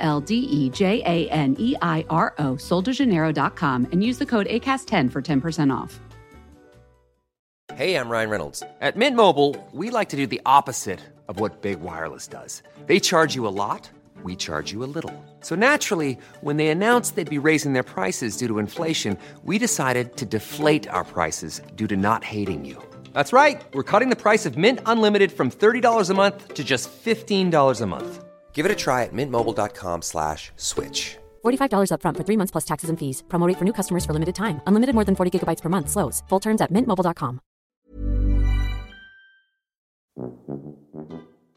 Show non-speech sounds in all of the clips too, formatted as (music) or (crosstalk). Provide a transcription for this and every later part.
L D E J A N E I R O, soldejaneiro.com, and use the code ACAST10 for 10% off. Hey, I'm Ryan Reynolds. At Mint Mobile, we like to do the opposite of what Big Wireless does. They charge you a lot, we charge you a little. So naturally, when they announced they'd be raising their prices due to inflation, we decided to deflate our prices due to not hating you. That's right. We're cutting the price of Mint Unlimited from $30 a month to just $15 a month. Give it a try at mintmobile.com slash switch. $45 upfront for three months plus taxes and fees. Promote for new customers for limited time. Unlimited more than 40 gigabytes per month. Slows. Full terms at mintmobile.com.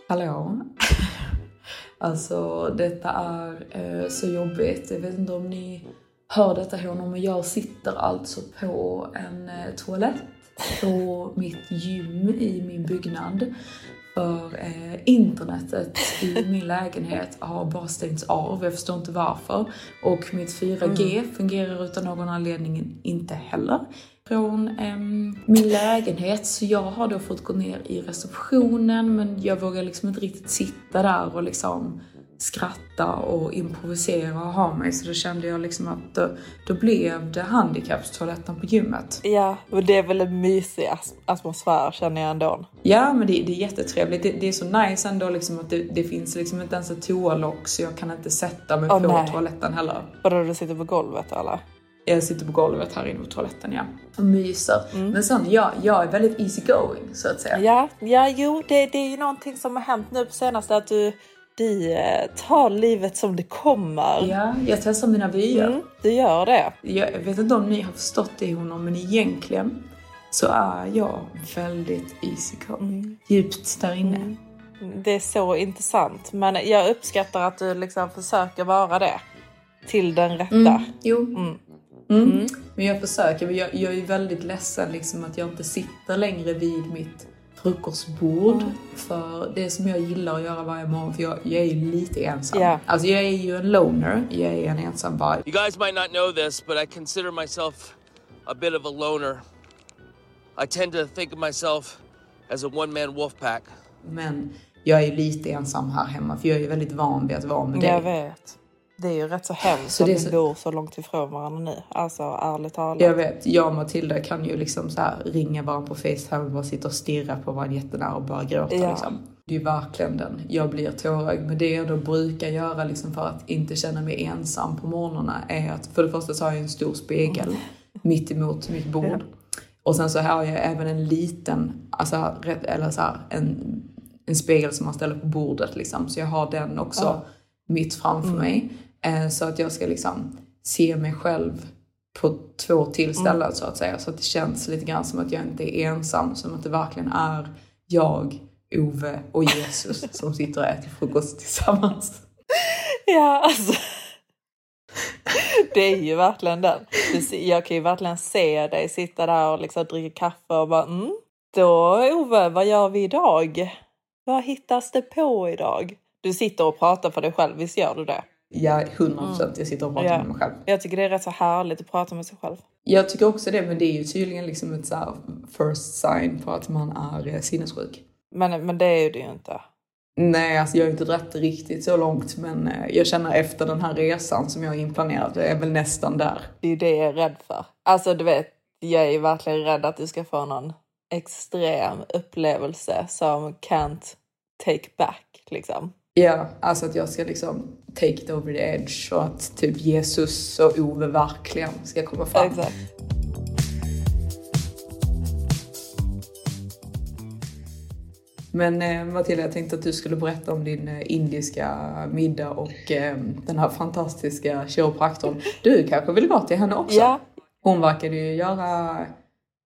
Hallå? (laughs) alltså detta är eh, så jobbigt. Jag vet inte om ni hör detta honom men jag sitter alltså på en eh, toalett på mitt gym i min byggnad. För eh, internetet i (laughs) min lägenhet har bara stängts av, jag förstår inte varför. Och mitt 4G fungerar utan någon anledning inte heller från eh, min lägenhet. Så jag har då fått gå ner i receptionen men jag vågar liksom inte riktigt sitta där och liksom skratta och improvisera och ha mig. Så då kände jag liksom att då, då blev det handikappstoaletten på gymmet. Ja, och det är väl en mysig atmosfär känner jag ändå. Ja, men det, det är jättetrevligt. Det, det är så nice ändå liksom att det, det finns liksom inte ens ett toalock så jag kan inte sätta mig Åh, på nej. toaletten heller. Vadå, du sitter på golvet eller? Jag sitter på golvet här inne på toaletten, ja. Och myser. Men sen, jag, jag är väldigt easy going så att säga. Ja, ja jo, det, det är ju någonting som har hänt nu på senaste att du, du eh, tar livet som det kommer. Ja, jag testar mina vyer. Mm, du gör det. Jag vet inte om ni har förstått det honom, men egentligen så är jag väldigt easy going. Djupt där inne. Det är så intressant. Men jag uppskattar att du liksom försöker vara det. Till den rätta. Mm, jo. Mm. Men jag försöker, jag, jag är väldigt ledsen liksom att jag inte sitter längre vid mitt frukostbord. För det som jag gillar att göra varje morgon, för jag, jag är ju lite ensam. Ja. Alltså jag är ju en loner, jag är en ensam varg. You guys might not know this, but I consider myself a bit of a loner. I tend to think of myself as a one man wolf pack. Men jag är ju lite ensam här hemma, för jag är ju väldigt van vid att vara med dig. Jag vet. Det är ju rätt så hemskt Så att vi så- bor så långt ifrån varandra nu. Alltså ärligt talat. Jag vet, jag och Matilda kan ju liksom så här ringa varandra på Facetime och bara sitta och stirra på varandra jättenära och bara gråta Ja. liksom. Det är ju verkligen den, jag blir tårögd. Men det jag då brukar göra liksom för att inte känna mig ensam på morgnarna är att för det första så har jag en stor spegel mitt emot mitt bord. Och sen så har jag även en liten, alltså, eller så här, en, en spegel som man ställer på bordet liksom. Så jag har den också mitt framför mig. Eh, så att jag ska liksom se mig själv på två tillställen så att säga. Så att det känns lite grann som att jag inte är ensam, som att det verkligen är jag, Ove och Jesus (laughs) som sitter och äter frukost tillsammans. Ja, alltså. Det är ju verkligen den. Jag kan ju verkligen se dig sitta där och liksom dricka kaffe och bara mm. Då Ove, vad gör vi idag? Vad hittas det på idag? Du sitter och pratar för dig själv, visst gör du det? Ja, 100 procent. Jag sitter och pratar Ja. med mig själv. Jag tycker det är rätt så härligt att prata med sig själv. Jag tycker också det, men det är ju tydligen liksom ett så first sign på att man är eh, sinnessjuk. Men, men det är det ju inte. Nej, alltså jag har inte dragit riktigt så långt, men eh, jag känner efter den här resan som jag har inplanerat, jag är väl nästan där. Det är ju det jag är rädd för. Alltså du vet, jag är verkligen rädd att du ska få någon extrem upplevelse som can't take back liksom. Ja, alltså att jag ska liksom take it over the edge och att typ Jesus och Ove verkligen ska komma fram. Exakt. Men eh, Matilda, jag tänkte att du skulle berätta om din eh, indiska middag och eh, den här fantastiska kiropraktorn. Du kanske vill gå till henne också? Ja, Hon verkade ju göra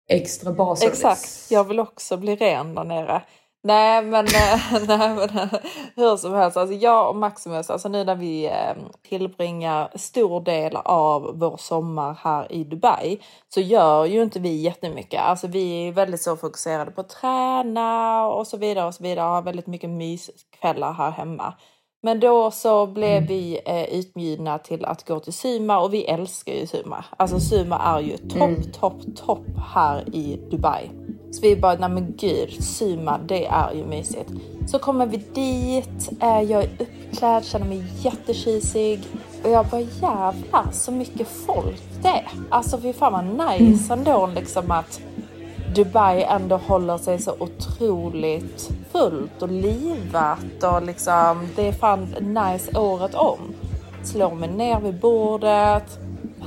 extra bra service. exakt. Jag vill också bli ren där nere. Nej men, eh, (laughs) nej, men eh, hur som helst, alltså jag och Maximus, alltså nu när vi eh, tillbringar stor del av vår sommar här i Dubai så gör ju inte vi jättemycket. Alltså vi är väldigt så fokuserade på att träna och så vidare och så vidare, har väldigt mycket myskvällar här hemma. Men då så blev Mm. vi eh, utbjudna till att gå till Suma och vi älskar ju Suma. Alltså Suma är ju topp, Mm. topp, topp här i Dubai. Så vi bara, nej men gud, Suma det är ju mysigt. Så kommer vi dit, eh, jag är uppklädd, känner mig jättekisig. Och jag bara jävlar så mycket folk det är. Alltså fy fan vad nice ändå liksom att Dubai ändå håller sig så otroligt fullt och livat och liksom det är fan nice året om. Slår mig ner vid bordet.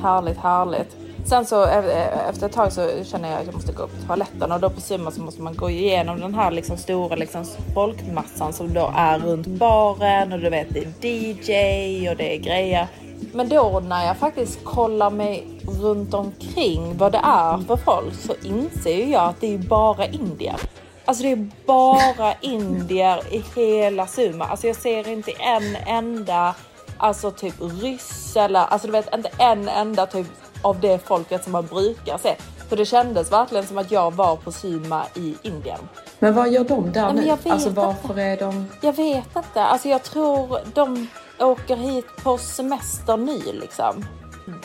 Härligt, härligt. Sen så e- efter ett tag så känner jag att jag måste gå upp på toaletten och då på Summa så måste man gå igenom den här liksom stora liksom folkmassan som då är runt baren och du vet det är DJ och det är grejer. Men då när jag faktiskt kollar mig runt omkring vad det är för folk så inser jag att det är bara indier. Alltså det är bara (laughs) indier i hela Suma. Alltså jag ser inte en enda alltså typ ryss eller alltså du vet inte en enda typ av det folket som man brukar se. För det kändes verkligen som att jag var på Suma i Indien. Men vad gör de där Nej, nu? Alltså inte. varför är de... Jag vet inte. Alltså jag tror de åker hit på semester nu liksom.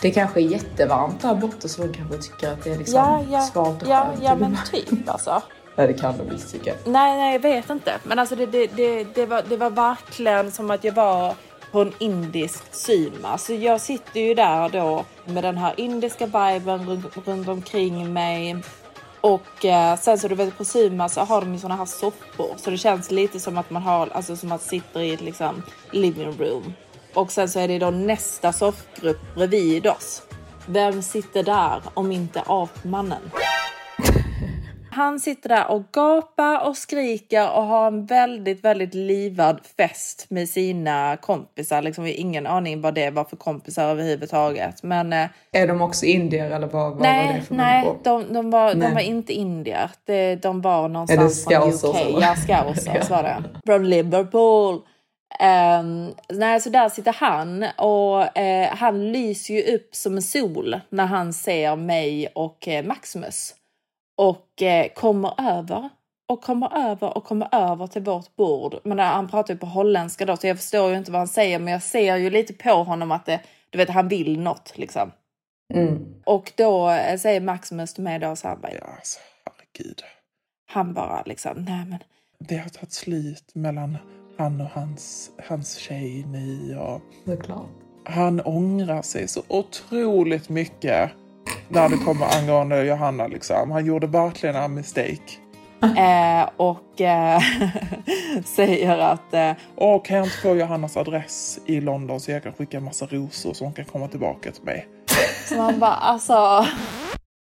Det kanske är jättevarmt där borta så de kanske tycker att det är liksom Ja, ja, svalt och ja, skönt. ja men typ alltså. (laughs) ja, det kan de visst tycka. Nej, nej, jag vet inte. Men alltså det, det, det, det, var, det var verkligen som att jag var på en indisk Suma. Så jag sitter ju där då med den här indiska viben runt, runt omkring mig. Och eh, sen så du vet på Suma så har de ju såna här soffor. Så det känns lite som att man har, alltså som att sitter i ett liksom living room. Och sen så är det då nästa soffgrupp bredvid oss. Vem sitter där om inte apmannen? Han sitter där och gapar och skriker och har en väldigt, väldigt livad fest med sina kompisar. Liksom, vi har ingen aning vad det var för kompisar överhuvudtaget. Men eh, Är de också indier eller vad, vad var nej, det för nej de, de, var, de Nej. var inte indier. Det, de var någonstans från UK. Ja, scousers var det. (laughs) Från Liverpool. Um, nej, så där sitter han och eh, han lyser ju upp som en sol när han ser mig och eh, Maximus. Och eh, kommer över och kommer över och kommer över till vårt bord. Men eh, han pratar ju på holländska då så jag förstår ju inte vad han säger men jag ser ju lite på honom att det, du vet han vill något liksom. Mm. Och då eh, säger Maximus till mig då så här, bara, Ja, alltså, herregud. han bara liksom, nej men Det har tagit slut mellan han och hans, hans tjej nu och Såklart. han ångrar sig så otroligt mycket när det kommer angående Johanna liksom. Han gjorde verkligen en mistake. (laughs) Eh, och eh, (laughs) säger att eh, Och kan jag inte få Johannas adress i London så jag kan skicka en massa rosor så hon kan komma tillbaka till mig. så man bara alltså,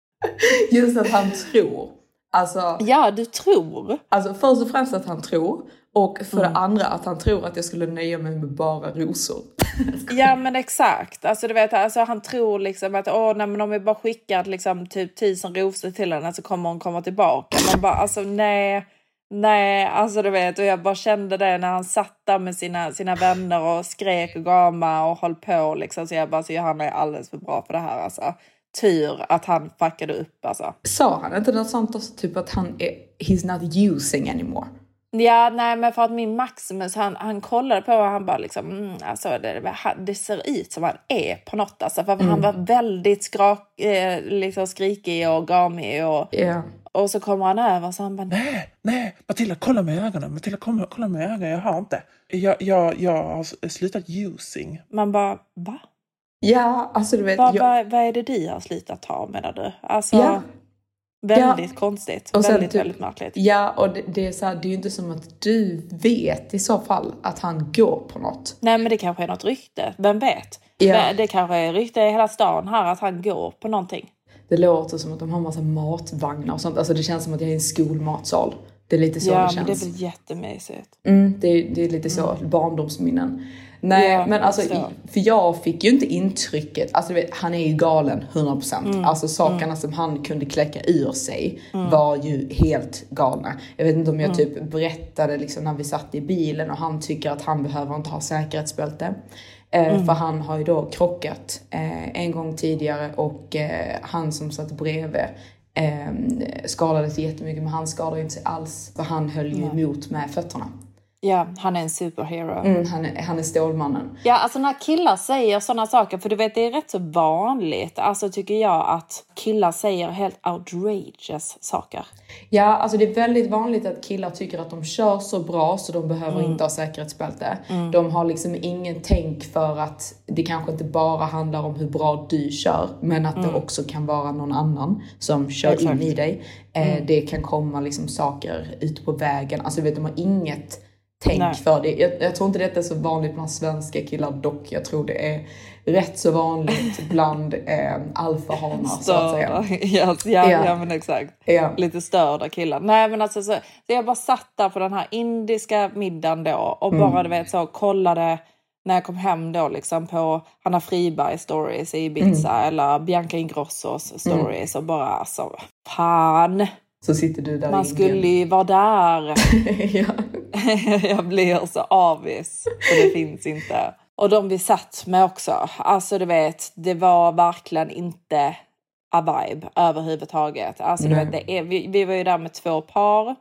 (laughs) Just att han tror. Alltså, ja du tror. alltså först och främst att han tror. Och för Mm. det andra att han tror att jag skulle nöja mig med bara rosor. (laughs) Ja men exakt. Alltså du vet, alltså, han tror liksom att åh, nej, men om vi bara skickar liksom typ tusen rosor till henne så kommer hon komma tillbaka. Man bara alltså nej. Nej, alltså du vet, och jag bara kände det när han satt där med sina, sina vänner och skrek och gamade och höll på liksom. Så jag bara, så Johanna är alldeles för bra för det här alltså. Tur att han fuckade upp alltså. Sa han inte något sånt också? Typ att han är, he's not using anymore. Ja, nej, men för att min Maximus, han, han kollade på och han bara liksom, mm, alltså det, det ser ut som han är på något alltså. För han var väldigt skrak, eh, liksom skrikig och gamig och, Ja. och så kommer han över så han bara, Nej, nej, Matilda kolla mig i ögonen. Matilda kolla, kolla mig i ögonen. Jag har inte. Jag, jag, jag har slutat using. man bara, va? Ja, alltså du vet. Vad jag, vad- vad är det du har slutat ha menar du? Alltså, Ja. Väldigt konstigt. Och väldigt, typ- väldigt märkligt. Ja, och det, det är så här, det är ju inte som att du vet i så fall att han går på något. Nej, men det kanske är något rykte. Vem vet? Ja. Men Det kanske är rykte i hela stan här att han går på någonting. Det låter som att de har massa matvagnar och sånt. Alltså det känns som att jag är i en skolmatsal. Det är lite så ja, det men känns. det är väl jättemysigt. Mm, det, är, det är lite så, barndomsminnen. Nej Ja, men alltså, för jag fick ju inte intrycket, alltså du vet, han är ju galen 100%. Mm. Alltså sakerna som han kunde kläcka ur sig var ju helt galna. Jag vet inte om Mm. jag typ berättade liksom när vi satt i bilen och han tycker att han behöver inte ha säkerhetsbälte. Eh, Mm. För han har ju då krockat eh, en gång tidigare och eh, han som satt bredvid eh, skadades jättemycket men han skadade inte sig alls för han höll ju emot med fötterna. Ja, han är en superhero. Mm, han, är, han är Stålmannen. Ja, alltså när killar säger sådana saker, för du vet det är rätt så vanligt, alltså tycker jag att killar säger helt outrageous saker. Ja, alltså det är väldigt vanligt att killar tycker att de kör så bra så de behöver Mm. inte ha säkerhetsbälte. De har liksom ingen tänk för att det kanske inte bara handlar om hur bra du kör, men att det också kan vara någon annan som kör Mm. Exakt. Mm. in i dig. Eh, Det kan komma liksom saker ute på vägen. Alltså vet, de har inget tänk Nej. för det. Jag, jag tror inte detta är så vanligt bland svenska killar dock. Jag tror det är rätt så vanligt (laughs) bland eh, alfahanar så att säga. ja, ja, Ja. ja, men exakt. Ja. Lite störda killar. Nej men alltså så, så jag bara satt där på den här indiska middagen då och Mm. bara du vet så kollade när jag kom hem då liksom på Hanna Friberg stories i Ibiza Mm. eller Bianca Ingrossos stories och bara alltså fan. Så sitter du där Man skulle ju vara där. (laughs) ja. (laughs) jag blir så avis. För det finns inte. Och de vi satt med också. Alltså du vet, det var verkligen inte a vibe överhuvudtaget. Alltså du vet, det är, vi, vi var ju där med två par.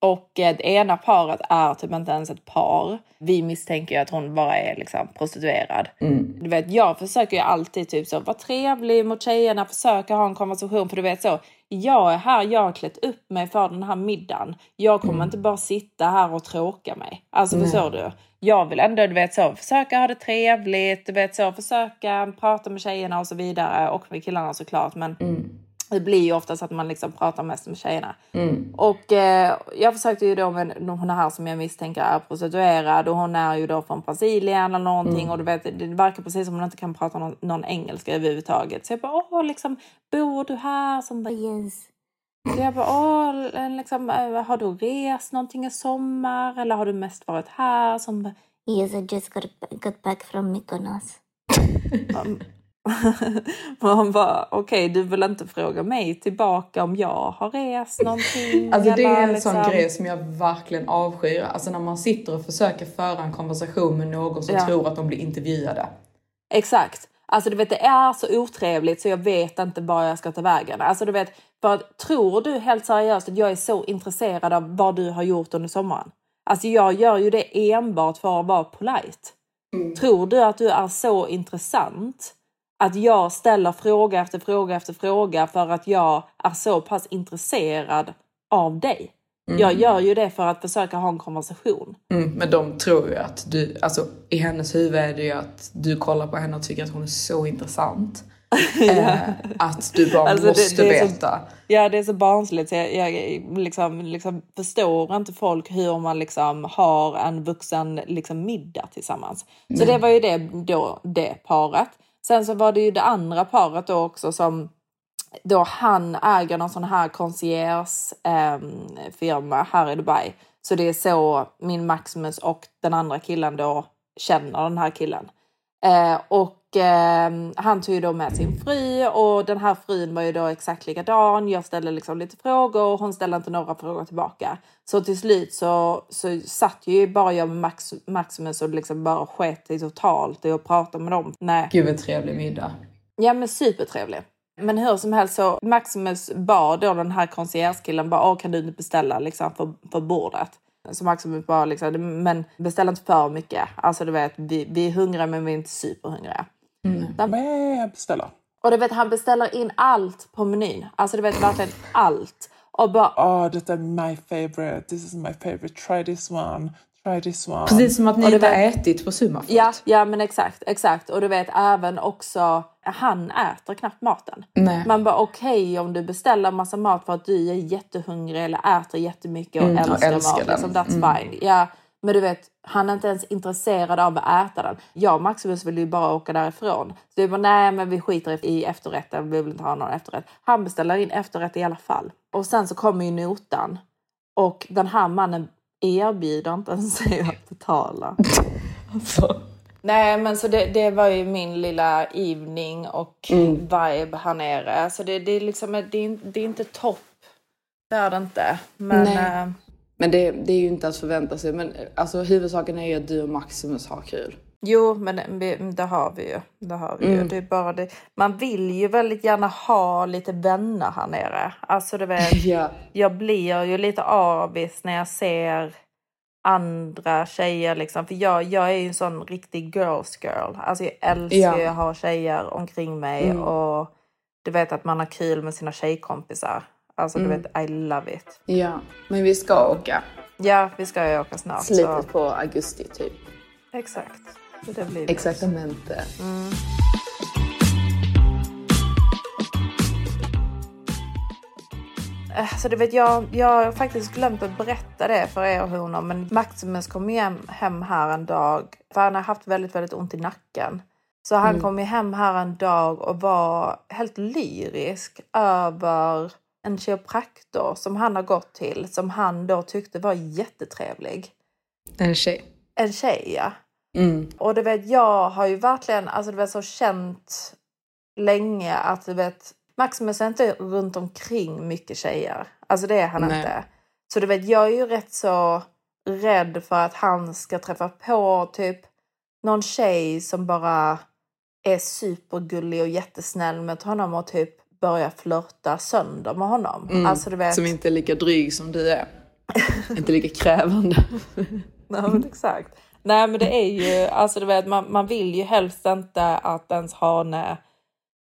Och eh, det ena paret är typ inte ens ett par. Vi misstänker ju att hon bara är liksom prostituerad. Mm. Du vet, jag försöker ju alltid typ så vara trevlig mot tjejerna, försöka ha en konversation. För du vet så, jag är här, jag har klätt upp mig för den här middagen. Jag kommer inte bara sitta här och tråka mig. Alltså förstår du? Jag vill ändå, du vet så, försöka ha det trevligt, du vet så, försöka prata med tjejerna och så vidare. Och med killarna såklart. Men det blir ju oftast att man liksom pratar mest med tjejerna. Och eh, jag försökte ju då med hon här som jag misstänker är prostituerad och hon är ju då från Brasilien eller någonting och du vet, det verkar precis som hon inte kan prata någon, någon engelska överhuvudtaget. Så jag bara, åh, liksom, bor du här? Som bara, yes. Så jag bara, åh, liksom, eh, har du rest någonting i sommar eller har du mest varit här? Som bara, Yes, I just got, got back from Mykonos. (laughs) Man bara, okej, du vill inte fråga mig tillbaka om jag har rest någonting? Alltså det är en sån liksom- grej som jag verkligen avskyr. Alltså när man sitter och försöker föra en konversation med någon som Ja. tror att de blir intervjuade. Exakt. Alltså du vet, det är så otrevligt så jag vet inte var jag ska ta vägen. Alltså du vet, för tror du helt seriöst att jag är så intresserad av vad du har gjort under sommaren? Alltså jag gör ju det enbart för att vara polite. Tror du att du är så intressant att jag ställer fråga efter fråga efter fråga för att jag är så pass intresserad av dig? Jag gör ju det för att försöka ha en konversation. Mm, men de tror ju att du, alltså i hennes huvud är det ju att du kollar på henne och tycker att hon är så intressant. (laughs) eh, att du bara Alltså, det- måste det så- veta. Ja, det är så barnsligt. så Jag, jag liksom, liksom förstår inte folk hur man liksom har en vuxen liksom middag tillsammans. Så det var ju det, då, det paret. Sen så var det ju det andra paret då också som då han äger någon sån här concierge-firma ehm, eh, här i Dubai. Så det är så min Maximus och den andra killen då känner den här killen. Eh, och eh, han tog ju då med sin fru och den här frun var ju då exakt likadan. Jag ställde liksom lite frågor och hon ställde inte några frågor tillbaka. Så till slut så, så satt ju bara jag med Max, Maximus och liksom bara sket i totalt i att prata med dem. Nej. Gud vad trevlig middag. Ja men supertrevlig. Men hur som helst så Maximus bad då den här concierge-killen bara Åh, kan du inte beställa liksom för, för bordet? Så Maximus bara liksom, men beställ inte för mycket. Alltså du vet, vi, vi är hungriga men vi är inte superhungriga. Med beställa. Och du vet, han beställer in allt på menyn. Alltså du vet verkligen allt. Och bara, Oh, detta är my favorite. This is my favorite. Try this one. Try this one. Precis som att ni inte har ätit på Sumafort. ja, ja men exakt, exakt. Och du vet även också, han äter knappt maten. Nej. Man bara okej om du beställer massa mat för att du är jättehungrig eller äter jättemycket och Mm, och älskar, älskar mat. den. Liksom, that's fine. Ja, men du vet, han är inte ens intresserad av att äta den. Jag och Maximus vill ju bara åka därifrån. Så vi bara nej men vi skiter i efterrätten, vi vill inte ha någon efterrätt. Han beställer in efterrätt i alla fall. Och sen så kommer ju notan. Och den här mannen erbjuder inte ens sig att (laughs) betala. Alltså. Nej men så det, det var ju min lilla evening och Mm. vibe här nere. Så det, det, är liksom, det, är, det är inte topp. Det är det inte. Men Nej. Eh, Men det, det är ju inte att förvänta sig. Men alltså huvudsaken är ju att du och Maximus har kul. jo, men det, vi- det har vi ju. Det har vi ju. Mm. Det är bara det. Man vill ju väldigt gärna ha lite vänner här nere. Alltså du vet. (laughs) Ja. jag blir ju lite avis när jag ser andra tjejer liksom. För jag, jag är ju en sån riktig girls girl. Alltså jag älskar Ja. ju att ha tjejer omkring mig Mm. och du vet att man har kul med sina tjejkompisar. Alltså du Mm. vet, I love it. Ja, men vi ska åka. Ja, vi ska ju åka snart. Slutet Så. på augusti typ. Exakt. Det blir. Exaktamente. Mm. Eh, Så du vet, jag, jag har faktiskt glömt att berätta det för er och honom. Men Maximus kom hem, hem här en dag. För han har haft väldigt, väldigt ont i nacken. Så han Mm. kom ju hem här en dag och var helt lyrisk över en kiropraktor som han har gått till. Som han då tyckte var jättetrevlig. En tjej. En tjej ja. Mm. Och du vet, jag har ju verkligen alltså, du vet, så känt länge att du vet, Maximus är inte runt omkring mycket tjejer. Alltså det är han Nej. inte. Så du vet, jag är ju rätt så rädd för att han ska träffa på typ någon tjej som bara är supergullig och jättesnäll med honom och typ börja flörta sönder med honom. Mm. Alltså du vet. Som inte är lika dryg som du är. inte lika krävande. (laughs) Ja, men exakt. Nej men det är ju, alltså du vet man, man vill ju helst inte att ens hane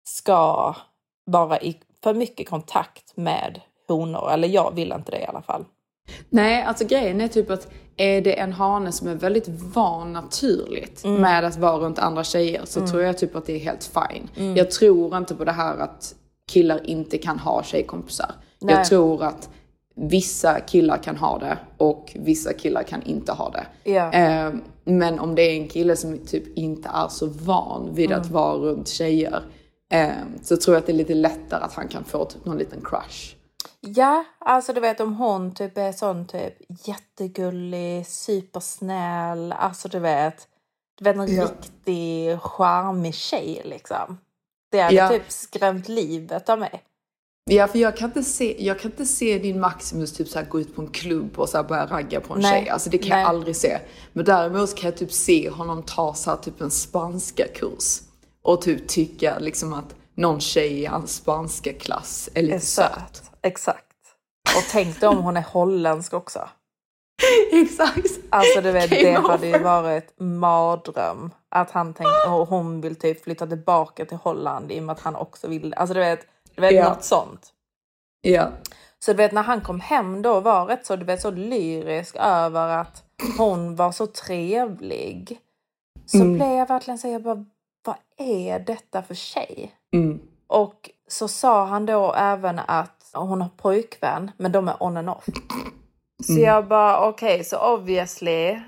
ska vara i för mycket kontakt med honor. Eller jag vill inte det i alla fall. Nej, alltså grejen är typ att är det en hane som är väldigt van naturligt med att vara runt andra tjejer så tror jag typ att det är helt fine. Jag tror inte på det här att killar inte kan ha tjejkompisar. Nej. Jag tror att vissa killar kan ha det och vissa killar kan inte ha det. Ja. Eh, men om det är en kille som typ inte är så van vid att vara runt tjejer eh, så tror jag att det är lite lättare att han kan få typ någon liten crush. Ja, alltså du vet om hon typ är sån typ jättegullig, supersnäll, alltså du vet. Du vet en Ja. riktig charmig tjej liksom. Det hade Ja. typ skrämt livet av mig. Ja, för jag kan inte se, jag kan inte se din Maximus typ så här gå ut på en klubb och så här börja ragga på en Nej. tjej. Alltså det kan Nej. jag aldrig se. Men däremot kan jag typ se honom ta så här typ en spanska kurs och typ tycka liksom att någon tjej i hans spanska klass är lite Är söt. söt. Exakt. Och tänk dig om hon är holländsk också. (laughs) Exakt. Alltså du vet, Game det hade ju over. varit mardröm. Att han tänkte, och hon vill typ flytta tillbaka till Holland i och med att han också vill. Alltså du vet, du vet Ja. något sånt. Ja. Så du vet när han kom hem då var rätt så, du vet, så lyrisk över att hon var så trevlig. Så Mm. blev jag verkligen så jag bara, vad är detta för tjej? Mm. Och så sa han då även att hon har pojkvän, men de är on and off. Så Mm. jag bara, okej, så obviously,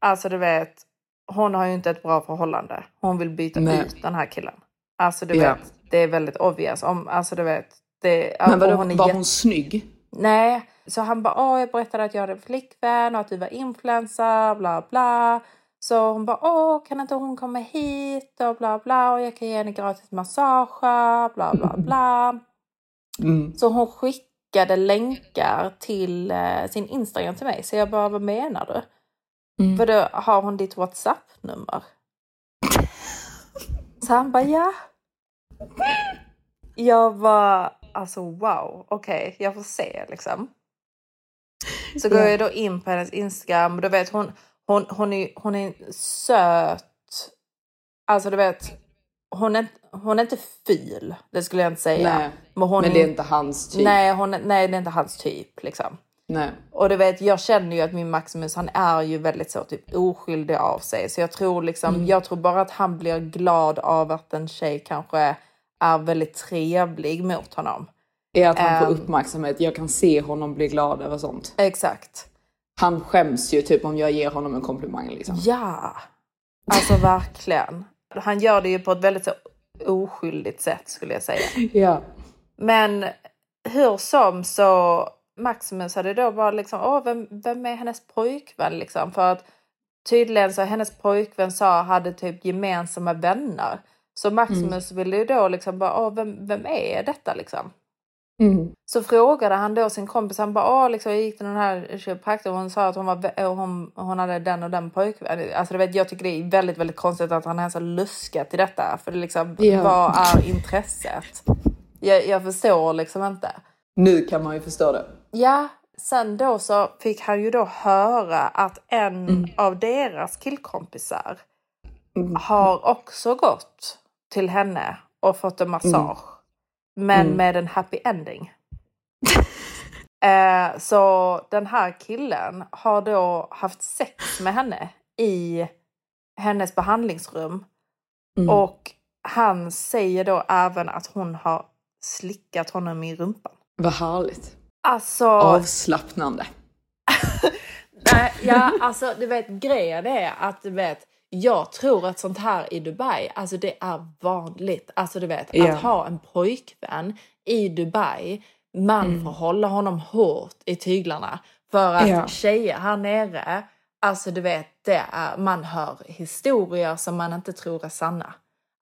alltså du vet, hon har ju inte ett bra förhållande. Hon vill byta Nej. ut den här killen. Alltså du Ja. vet, det är väldigt obvious. Om, alltså du vet, det, Men vadå, hon är var jätte- hon snygg? Nej, så han bara, åh jag berättade att jag hade en flickvän och att du var influencer, bla bla. Så hon bara, åh kan inte hon komma hit och bla bla och jag kan ge henne gratis massage, bla bla bla. Mm. Så hon skickade länkar till eh, sin Instagram till mig. Så jag bara, vad menar du? Mm. För då har hon ditt WhatsApp-nummer. (laughs) Så han bara, ja. Jag var alltså wow, okej, jag får se liksom. Så går Ja. jag då in på hennes Instagram och du vet hon, hon, hon, är, hon är söt. Alltså du vet, hon är, hon är inte ful, det skulle jag inte säga. Nej. Men, hon Men det är inte hans typ. Nej, hon, nej, det är inte hans typ liksom. Nej. Och du vet, jag känner ju att min Maximus, han är ju väldigt så typ oskyldig av sig. Så jag tror liksom, Mm. jag tror bara att han blir glad av att en tjej kanske är väldigt trevlig mot honom. Är att han får Ehm. uppmärksamhet. Jag kan se honom bli glad över sånt. Exakt. Han skäms ju typ om jag ger honom en komplimang liksom. Ja, alltså verkligen. Han gör det ju på ett väldigt så oskyldigt sätt skulle jag säga. (laughs) Ja. Men hur som så Maximus hade då bara liksom, åh vem, vem är hennes pojkvän liksom? För att tydligen så hennes pojkvän sa hade typ gemensamma vänner. Så Maximus ville ju då liksom bara, Åh, vem, vem är detta liksom? Mm. Så frågade han då sin kompis, han bara, Åh, liksom, jag gick till den här kiropraktorn och hon sa att hon, var, hon, hon hade den och den pojkvän. Alltså du vet, jag tycker det är väldigt, väldigt konstigt att han ens har luskat till detta. För det liksom, Ja. vad är intresset? Jag, jag förstår liksom inte. Nu kan man ju förstå det. Ja, sen då så fick han ju då höra att en av deras killkompisar har också gått till henne och fått en massage. Men med en happy ending. (laughs) eh, så den här killen har då haft sex med henne i hennes behandlingsrum. Och han säger då även att hon har slickat honom i rumpan. Vad härligt. Alltså... Avslappnande. (laughs) Nej, ja, alltså du vet grejen är att du vet jag tror att sånt här i Dubai, alltså det är vanligt. Alltså du vet, Ja. att ha en pojkvän i Dubai, man Mm. får hålla honom hårt i tyglarna. För att Ja. tjejer här nere, alltså du vet, det är, man hör historier som man inte tror är sanna.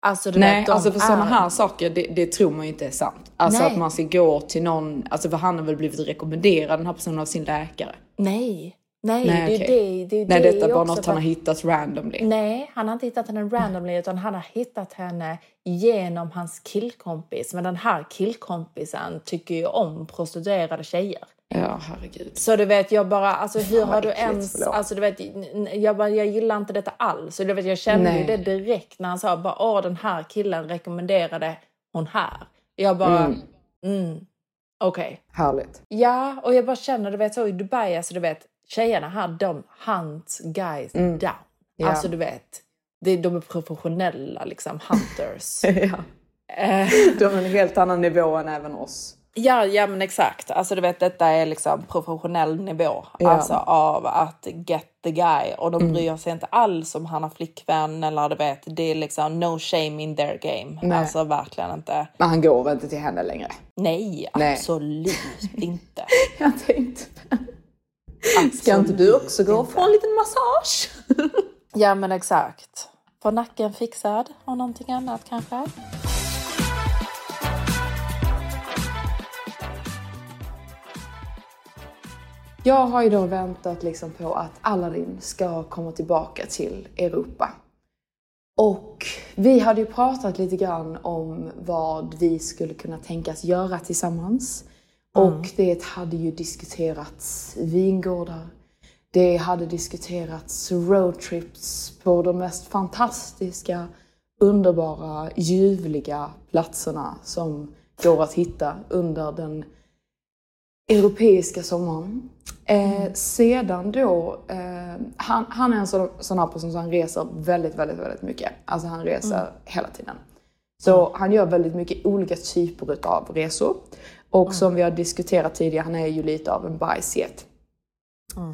Alltså Nej, vet, alltså för sådana är- här saker, det, det tror man ju inte är sant. Alltså Nej. att man ska gå till någon, alltså för han har väl blivit rekommenderad den här personen av sin läkare. Nej, nej, Nej, det, är okej. det, det, är Nej, det detta är bara något för han har hittat randomly. Nej, han har inte hittat henne randomly utan han har hittat henne genom hans killkompis. Men den här killkompisen tycker ju om prostituerade tjejer. Ja, herregud. Så du vet, jag bara, alltså hur har du ens, förlåt. alltså du vet, jag, bara, jag gillar inte detta alls. Så du vet, jag kände ju Nej. det direkt när han sa bara, åh den här killen rekommenderade hon här. Jag bara, Mm. mm, okej. Härligt. Ja, och jag bara känner, du vet så i Dubai, alltså du vet, tjejerna här, de hunt guys down. Ja. Alltså du vet, det, de är professionella liksom, hunters. (laughs) ja. Eh, De har en helt annan nivå än även oss. Ja, ja men exakt. Alltså du vet, detta är liksom professionell nivå. Ja. Mm. Alltså av att get the guy. Och de bryr sig inte alls om han har flickvän eller du vet, det är liksom no shame in their game. Nej. Alltså verkligen inte. Men han går väl inte till henne längre? Nej, Nej. absolut (laughs) inte. Jag tänkte Ska inte du också gå och få en liten massage? Ja men exakt. Få nacken fixad och någonting annat kanske. Jag har ju då väntat liksom på att Aladdin ska komma tillbaka till Europa. Och vi hade ju pratat lite grann om vad vi skulle kunna tänkas göra tillsammans. Och det hade ju diskuterats vingårdar. Det hade diskuterats roadtrips på de mest fantastiska, underbara, ljuvliga platserna som går att hitta under den europeiska sommaren. Eh, sedan då, eh, han, han är en sån, sån här person som han reser väldigt, väldigt, väldigt mycket. Alltså han reser hela tiden. Så han gör väldigt mycket olika typer av resor. Och som vi har diskuterat tidigare, han är ju lite av en bajsget.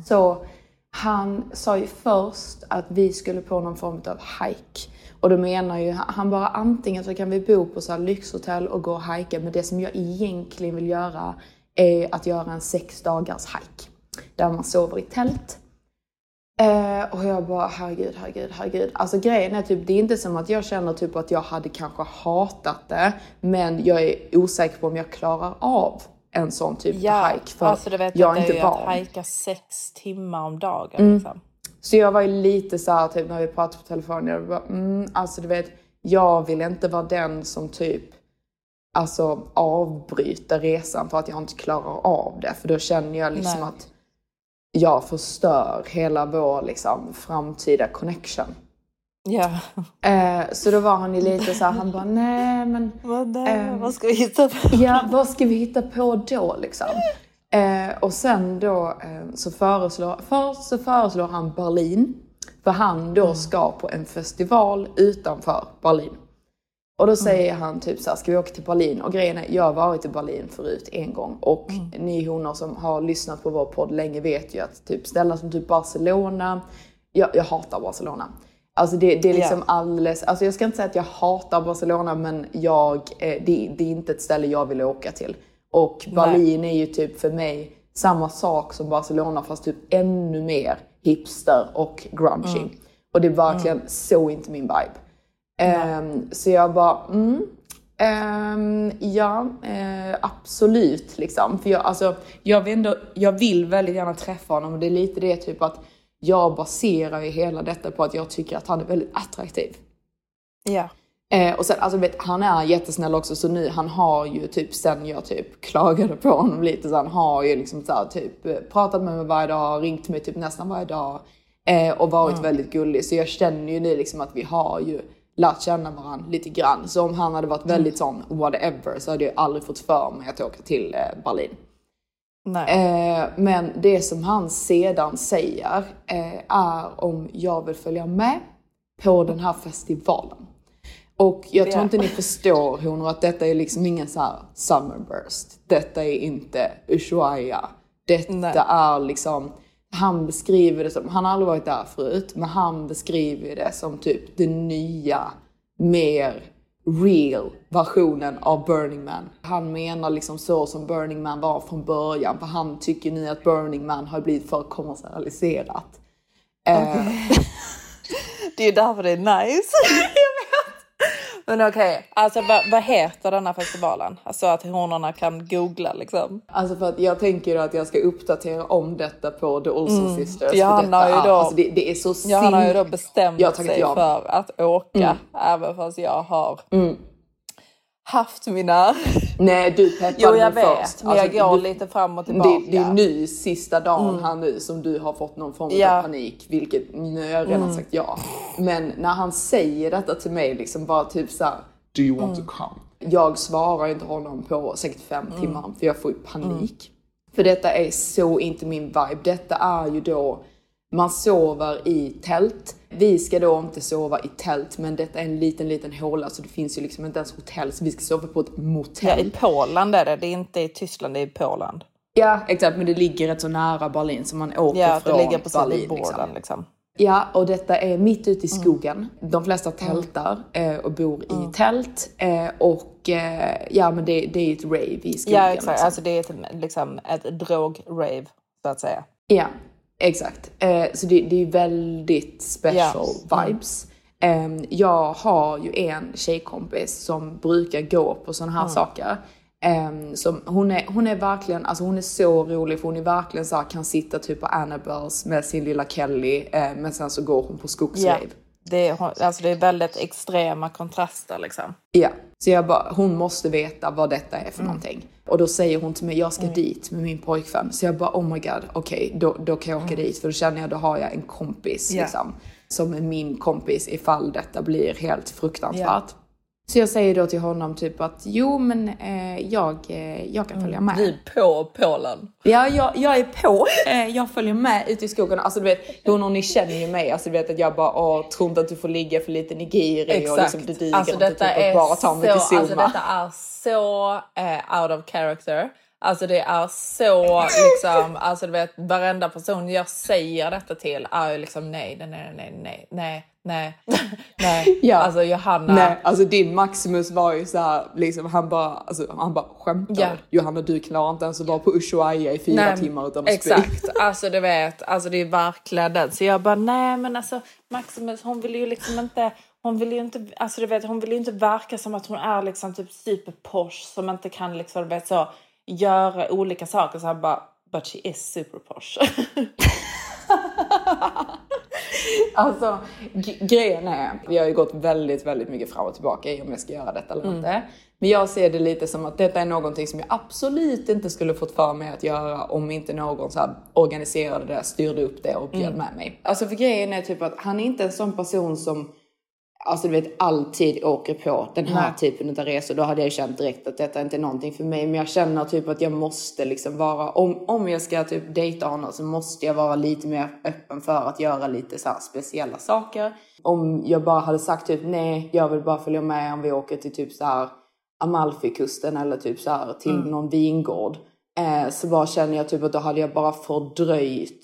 Så han sa ju först att vi skulle på någon form av hike. Och då menar ju han han bara antingen så kan vi bo på så lyxhotell och gå och hajka. Men det som jag egentligen vill göra är att göra en sex dagars hike. Där man sover i tält. Eh, och jag bara herregud, herregud, herregud. Alltså grejen är typ, det är inte som att jag känner typ att jag hade kanske hatat det. Men jag är osäker på om jag klarar av en sån typ Ja, hike. För alltså du vet jag att är inte van. att hajka sex timmar om dagen. Mm. Liksom. Så jag var ju lite så här, typ när vi pratade på telefon, jag bara, mm, alltså du vet, jag vill inte vara den som typ alltså avbryter resan för att jag inte klarar av det. För då känner jag liksom Nej. att jag förstör hela vår liksom framtida connection. Ja. Eh, så då var han ju lite så här, han bara, (laughs) nej men Vad, Ehm, vad ska vi hitta på? (laughs) Ja, vad ska vi hitta på då liksom? Eh, och sen då eh, så, föreslår, först så föreslår han Berlin. För han då ska på en festival utanför Berlin. Och då säger han typ så här, ska vi åka till Berlin? Och grejen är, jag har varit i Berlin förut en gång. Och ni honor som har lyssnat på vår podd länge vet ju att typ ställen som typ Barcelona, jag, jag hatar Barcelona. Alltså det, det är liksom Ja. alldeles, alltså jag ska inte säga att jag hatar Barcelona men jag, eh, det, det är inte ett ställe jag vill åka till. Och Berlin är ju typ för mig samma sak som Barcelona fast typ ännu mer hipster och grungy. Och det är verkligen så inte min vibe. Ehm, så jag bara, mm, ehm, ja, eh, absolut liksom. För jag, alltså, jag, vet ändå, jag vill väldigt gärna träffa honom och det är lite det typ att jag baserar ju hela detta på att jag tycker att han är väldigt attraktiv. Ja. Eh, och sen, alltså vet, han är jättesnäll också så nu, han har ju typ sen jag typ (laughs) klagade på honom lite så han har ju liksom så här, typ pratat med mig varje dag, ringt mig typ nästan varje dag eh, och varit väldigt gullig. Så jag känner ju nu liksom att vi har ju lärt känna varandra lite grann. Så om han hade varit väldigt sån whatever så hade jag aldrig fått för mig att åka till eh, Berlin. Eh, men det som han sedan säger eh, är om jag vill följa med på den här festivalen. Och jag tror inte ni förstår honor att detta är liksom ingen så här summerburst. Detta är inte Ushuaia. Detta Nej. är liksom, han beskriver det som, han har aldrig varit där förut, men han beskriver det som typ den nya, mer real versionen av Burning Man. Han menar liksom så som Burning Man var från början, för han tycker nu att Burning Man har blivit för kommersialiserat. Eh, (laughs) Det är därför det är nice. (laughs) (laughs) Men okej, alltså vad, vad heter denna festivalen? Alltså att honorna kan googla liksom. Alltså för att jag tänker att jag ska uppdatera om detta på The Olsen Sisters. Ja, för han detta har ju då- alltså det, det är så Ja, han har ju då bestämt sig för att åka, även fast jag har Mm. Haft mina... Nej du peppade Jo, jag mig vet, först. men jag Alltså, går du- lite fram och tillbaka. Det, det är nu, sista dagen här nu, som du har fått någon form Ja. av panik. Vilket, nu har jag redan sagt ja. Men när han säger detta till mig, liksom bara typ så här, Do you want to come? Jag svarar inte honom på säkert fem timmar, för jag får ju panik. För detta är så inte min vibe. Detta är ju då, man sover i tält. Vi ska då inte sova i tält, men detta är en liten, liten håla så det finns ju liksom inte ens hotell, så vi ska sova på ett Ja, motell. i Polen är det. Det är inte i Tyskland, det är i Polen. Ja, exakt. Men det ligger rätt så nära Berlin så man åker Ja, från det ligger på Berlin. sidoborden Liksom. liksom. Ja, och detta är mitt ute i skogen. De flesta tältar eh, och bor i tält. Eh, och eh, ja, men det, det är ett rave i skogen. Ja, exakt. liksom. Alltså det är ett, liksom, ett drog-rave, så att säga. Ja, exakt. Eh, så det, det är väldigt special Ja. vibes. Eh, jag har ju en tjejkompis som brukar gå på sådana här saker. Eh, som, hon, är, hon är verkligen, alltså hon är så rolig för hon är verkligen så här, kan sitta typ på Annabelles med sin lilla Kelly eh, men sen så går hon på skogsrave. Det är, alltså det är väldigt extrema kontraster liksom. Ja, så jag bara, hon måste veta vad detta är för Mm. någonting. Och då säger hon till mig, jag ska dit med min pojkvän. Så jag bara, oh my god, okej, då, då kan jag åka dit. För då känner jag, då har jag en kompis Mm. Ja. liksom. Som är min kompis ifall detta blir helt fruktansvärt. Så jag säger då till honom typ att, jo men eh, jag, eh, jag kan följa med. Vi på Polen. Ja, jag, jag är på. Eh, jag följer med ut i skogen. Alltså du vet, hon och ni känner ju mig. Alltså du vet att jag bara, åh, tror inte att du får ligga för lite nigiri och liksom du duger Alltså inte typ att är bara ta mig till så, Zuma. alltså detta är så eh, out of character. Alltså det är så liksom, alltså du vet varenda person jag säger detta till är ju liksom nej, nej, nej, nej, nej, nej, nej, (laughs) nej. Ja. Alltså Johanna. Nej, alltså din Maximus var ju så här, liksom han bara, alltså, han bara skämtar. Ja. Johanna du klarar inte ens att vara på Ushuaia i fyra Nej, timmar utan att spy. Exakt, (laughs) alltså du vet, alltså det är verkligen den. Så jag bara nej men alltså Maximus hon vill ju liksom inte, hon vill ju inte, alltså du vet hon vill ju inte verka som att hon är liksom typ superposh som inte kan liksom du vet så göra olika saker. Så han bara but she is super posh. (laughs) (laughs) Alltså grejen är, vi har ju gått väldigt, väldigt mycket fram och tillbaka i om jag ska göra detta eller Mm. inte. Men jag ser det lite som att detta är någonting som jag absolut inte skulle fått för mig att göra om inte någon så organiserade det, styrde upp det och bjöd Mm. med mig. Alltså för grejen är typ att han är inte en sån person som Alltså du vet alltid åker på den här Nej. typen av resor. Då hade jag känt direkt att detta inte är någonting för mig. Men jag känner typ att jag måste liksom vara, om, om jag ska typ dejta honom så måste jag vara lite mer öppen för att göra lite så speciella saker. Om jag bara hade sagt typ nej, jag vill bara följa med om vi åker till typ så här Amalfikusten eller typ så här till någon vingård. Eh, så bara känner jag typ att då hade jag bara fördröjt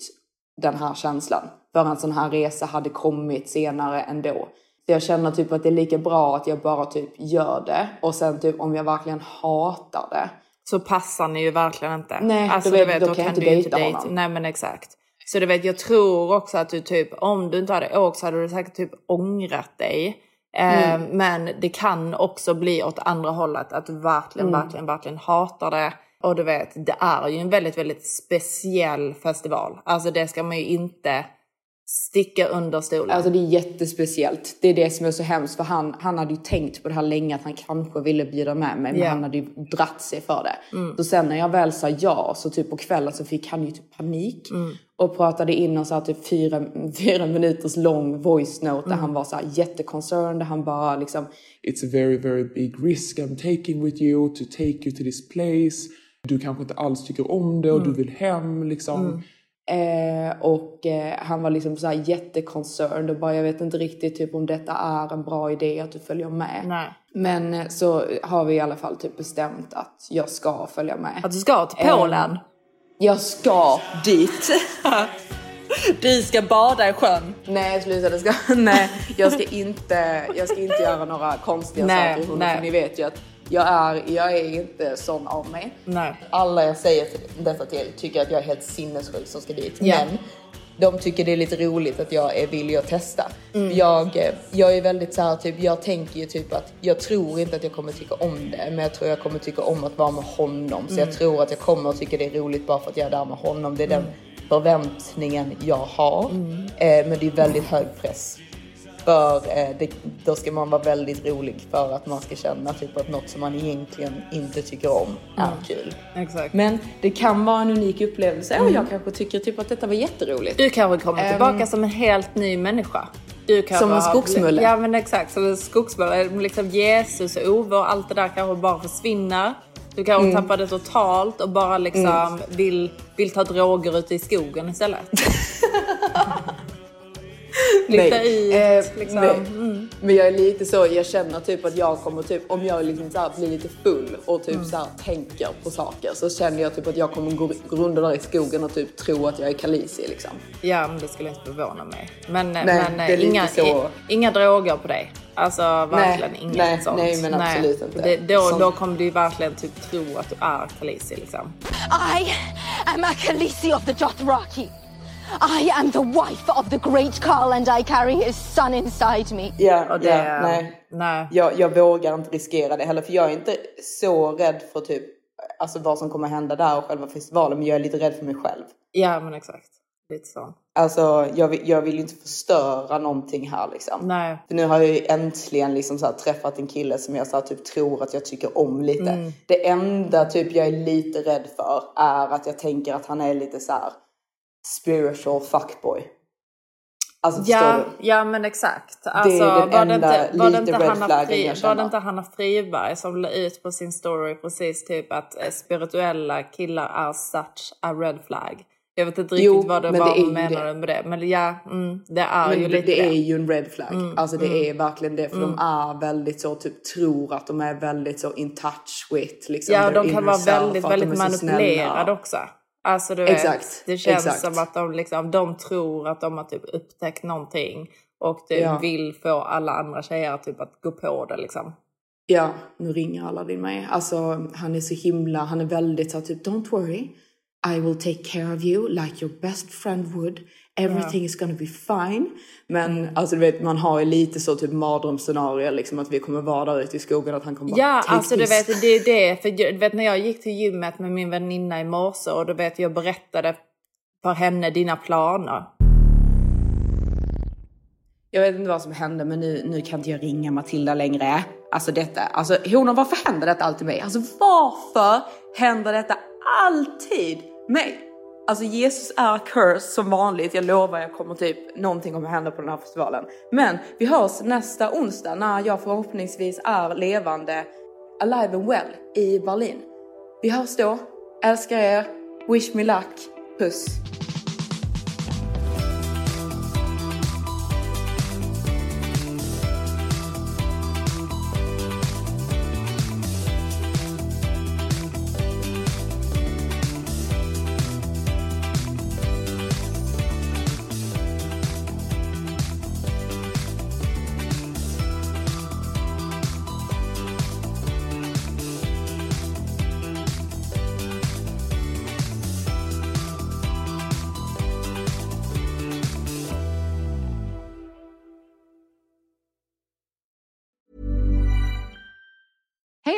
den här känslan. För en sån här resa hade kommit senare ändå. Så jag känner typ att det är lika bra att jag bara typ gör det. Och sen typ om jag verkligen hatar det. så passar ni ju verkligen inte. Nej, alltså, du vet- vet, då då kan jag inte du dejta honom. Nej men exakt. Så du vet, jag tror också att du typ, om du inte hade åkt så hade du säkert typ ångrat dig. Eh, Mm. Men det kan också bli åt andra hållet, att du verkligen, Mm. verkligen, verkligen hatar det. Och du vet, det är ju en väldigt, väldigt speciell festival. Alltså det ska man ju inte sticka under stolen. Alltså det är jättespeciellt. Det är det som är så hemskt för han, han hade ju tänkt på det här länge att han kanske ville bjuda med mig men han hade ju dratt sig för det. Så sen när jag väl sa ja så typ på kvällen så fick han ju typ panik och pratade in och så här typ fyra, (laughs) fyra minuters lång voice note där han var så här jätteconcerned. Han bara liksom It's a very, very big risk I'm taking with you to take you to this place. Du kanske inte alls tycker om det och du vill hem liksom. Eh, och eh, han var liksom så här jätteconcerned och bara jag vet inte riktigt typ om detta är en bra idé att du följer med. Nej. Men eh, så har vi i alla fall typ bestämt att jag ska följa med. Att du ska till Polen. Jag ska dit. (laughs) Du ska bada i sjön. nej sluta, det ska, (laughs) nej jag ska inte, jag ska inte göra några konstiga Nej, saker. nej. Ni vet ju att jag är, jag är inte sån av mig. Nej. Alla jag säger detta till tycker att jag är helt sinnessjuk som ska dit. Ja. Men de tycker det är lite roligt att jag är villig att testa. Mm. Jag, eh, jag är väldigt så här, typ, jag tänker ju typ att jag tror inte att jag kommer tycka om det. Men jag tror jag kommer tycka om att vara med honom. Så Mm. jag tror att jag kommer att tycka det är roligt bara för att jag är där med honom. Det är den förväntningen jag har. Mm. Eh, men det är väldigt hög press. För eh, det, då ska man vara väldigt rolig för att man ska känna typ att något som man egentligen inte tycker om är Mm. kul. Exakt. Men det kan vara en unik upplevelse och jag kanske tycker typ att detta var jätteroligt. Du kanske kommer Ehm. tillbaka som en helt ny människa. Du kanske Som en skogsmulle. Ja men exakt, som en skogsmulle. Liksom Jesus och Ove och allt det där kanske bara försvinner. Du kanske Mm. tappar det totalt och bara liksom vill, vill ta droger ute i skogen istället. (laughs) (laughs) Flytta ut Eh, liksom. nej. Mm. Men jag är lite så, jag känner typ att jag kommer typ, om jag liksom så blir lite full och typ Mm. så tänker på saker så känner jag typ att jag kommer gå, gå runt där i skogen och typ tro att jag är Khaleesi liksom. Ja men det skulle inte förvåna mig. Men, Nej, men det är lite inga, så. i, inga droger på dig. Alltså verkligen inget nej, sånt. nej, men absolut inte. Det, då, Sånt- då kommer du verkligen typ tro att du är Khaleesi liksom. I am a Khaleesi of the Dothraki. I am the wife of the great Carl and I carry his son inside me. Ja, det, ja nej. nej. Jag, jag vågar inte riskera det heller för jag är inte så rädd för typ alltså vad som kommer hända där och själva festivalen men jag är lite rädd för mig själv. Ja men exakt. Lite så. Alltså jag vill, jag vill ju inte förstöra någonting här liksom. Nej. För nu har jag ju äntligen liksom så här träffat en kille som jag så här typ tror att jag tycker om lite. Mm. Det enda typ jag är lite rädd för är att jag tänker att han är lite så här spiritual fuckboy. Alltså Ja, du? ja men exakt. Alltså, den var det enda inte, var det lite inte red Hanna, flaggen Fri, jag var känner. det inte Hanna Friberg som la ut på sin story precis typ att eh, spirituella killar är such a red flag. Jag vet inte riktigt Jo, vad det men var det är hon menade med det. Men ja, mm, det är Men ju det, lite det det. är ju en red flag. Mm, Alltså det mm. är verkligen det. För de är väldigt så typ tror att de är väldigt så in touch with liksom Ja, de kan vara väldigt, väldigt är manipulerade också. Alltså du Exakt, vet, det känns exakt. som att de, liksom, de tror att de har typ upptäckt någonting och typ Ja. vill få alla andra tjejer typ att gå på det liksom. Ja, nu ringer Aladdin mig. Alltså han är så himla, han är väldigt så typ don't worry. I will take care of you like your best friend would. Everything is gonna be fine. Men Mm. alltså du vet man har ju lite så typ mardrömsscenario liksom att vi kommer vara där ute i skogen att han kommer bara Ja, take alltså du vet, det är det. För jag- du vet när jag gick till gymmet med min väninna i morse och du vet jag berättade för henne dina planer. Jag vet inte vad som hände men nu, nu kan inte jag ringa Matilda längre. Alltså detta, alltså hon varför händer detta alltid mig? Alltså varför händer detta alltid mig? Alltså Jesus är cursed som vanligt. Jag lovar jag kommer typ någonting kommer hända på den här festivalen. Men vi hörs nästa onsdag när jag förhoppningsvis är levande alive and well i Berlin. Vi hörs då. Älskar er. Wish me luck. Puss.